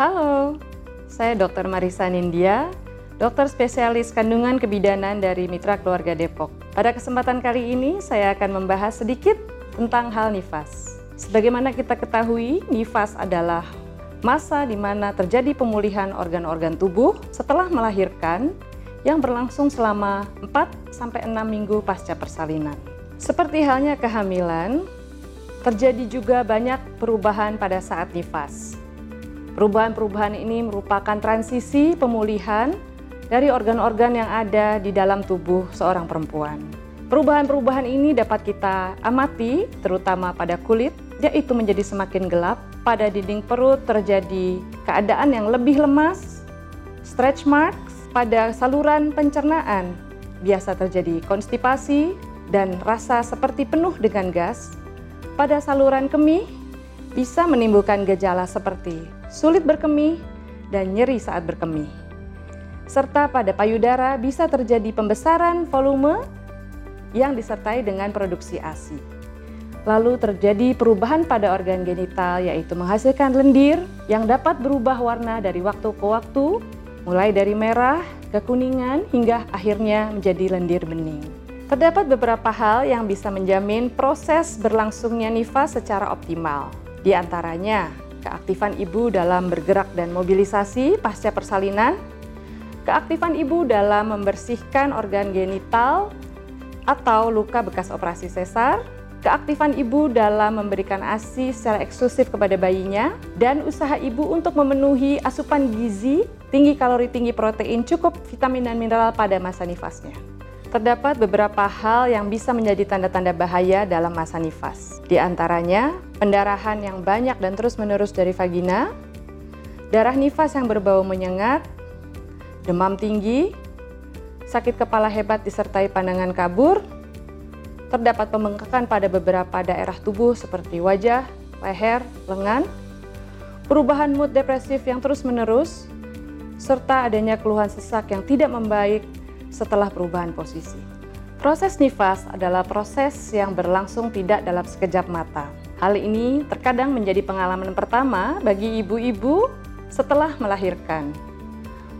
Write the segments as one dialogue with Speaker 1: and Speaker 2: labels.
Speaker 1: Halo, saya Dr. Marisa Nindya, dokter spesialis kandungan kebidanan dari Mitra Keluarga Depok. Pada kesempatan kali ini saya akan membahas sedikit tentang hal nifas. Sebagaimana kita ketahui, nifas adalah masa di mana terjadi pemulihan organ-organ tubuh setelah melahirkan yang berlangsung selama 4 sampai 6 minggu pasca persalinan. Seperti halnya kehamilan, terjadi juga banyak perubahan pada saat nifas. Perubahan-perubahan ini merupakan transisi pemulihan dari organ-organ yang ada di dalam tubuh seorang perempuan. Perubahan-perubahan ini dapat kita amati terutama pada kulit, yaitu menjadi semakin gelap, pada dinding perut terjadi keadaan yang lebih lemas, stretch marks, pada saluran pencernaan biasa terjadi konstipasi dan rasa seperti penuh dengan gas, pada saluran kemih bisa menimbulkan gejala seperti sulit berkemih dan nyeri saat berkemih. Serta pada payudara bisa terjadi pembesaran volume yang disertai dengan produksi ASI. Lalu terjadi perubahan pada organ genital yaitu menghasilkan lendir yang dapat berubah warna dari waktu ke waktu, mulai dari merah, kekuningan hingga akhirnya menjadi lendir bening. Terdapat beberapa hal yang bisa menjamin proses berlangsungnya nifas secara optimal. Di antaranya, keaktifan ibu dalam bergerak dan mobilisasi pasca persalinan, keaktifan ibu dalam membersihkan organ genital atau luka bekas operasi sesar, keaktifan ibu dalam memberikan ASI secara eksklusif kepada bayinya, dan usaha ibu untuk memenuhi asupan gizi, tinggi kalori, tinggi protein, cukup vitamin dan mineral pada masa nifasnya. Terdapat beberapa hal yang bisa menjadi tanda-tanda bahaya dalam masa nifas. Di antaranya, pendarahan yang banyak dan terus-menerus dari vagina, darah nifas yang berbau menyengat, demam tinggi, sakit kepala hebat disertai pandangan kabur, terdapat pembengkakan pada beberapa daerah tubuh seperti wajah, leher, lengan, perubahan mood depresif yang terus-menerus, serta adanya keluhan sesak yang tidak membaik setelah perubahan posisi. Proses nifas adalah proses yang berlangsung tidak dalam sekejap mata. Hal ini terkadang menjadi pengalaman pertama bagi ibu-ibu setelah melahirkan.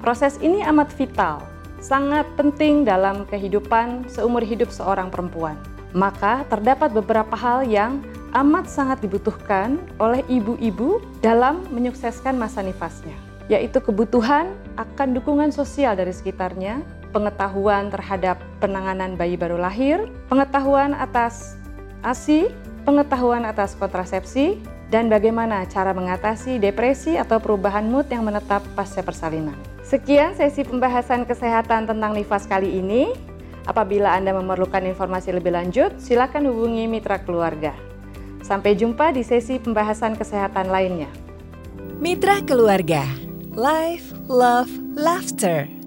Speaker 1: Proses ini amat vital, sangat penting dalam kehidupan seumur hidup seorang perempuan. Maka terdapat beberapa hal yang amat sangat dibutuhkan oleh ibu-ibu dalam menyukseskan masa nifasnya, yaitu kebutuhan akan dukungan sosial dari sekitarnya, pengetahuan terhadap penanganan bayi baru lahir, pengetahuan atas ASI, pengetahuan atas kontrasepsi, dan bagaimana cara mengatasi depresi atau perubahan mood yang menetap pasca persalinan. Sekian sesi pembahasan kesehatan tentang nifas kali ini. Apabila Anda memerlukan informasi lebih lanjut, silakan hubungi mitra keluarga. Sampai jumpa di sesi pembahasan kesehatan lainnya.
Speaker 2: Mitra keluarga, life, love, laughter.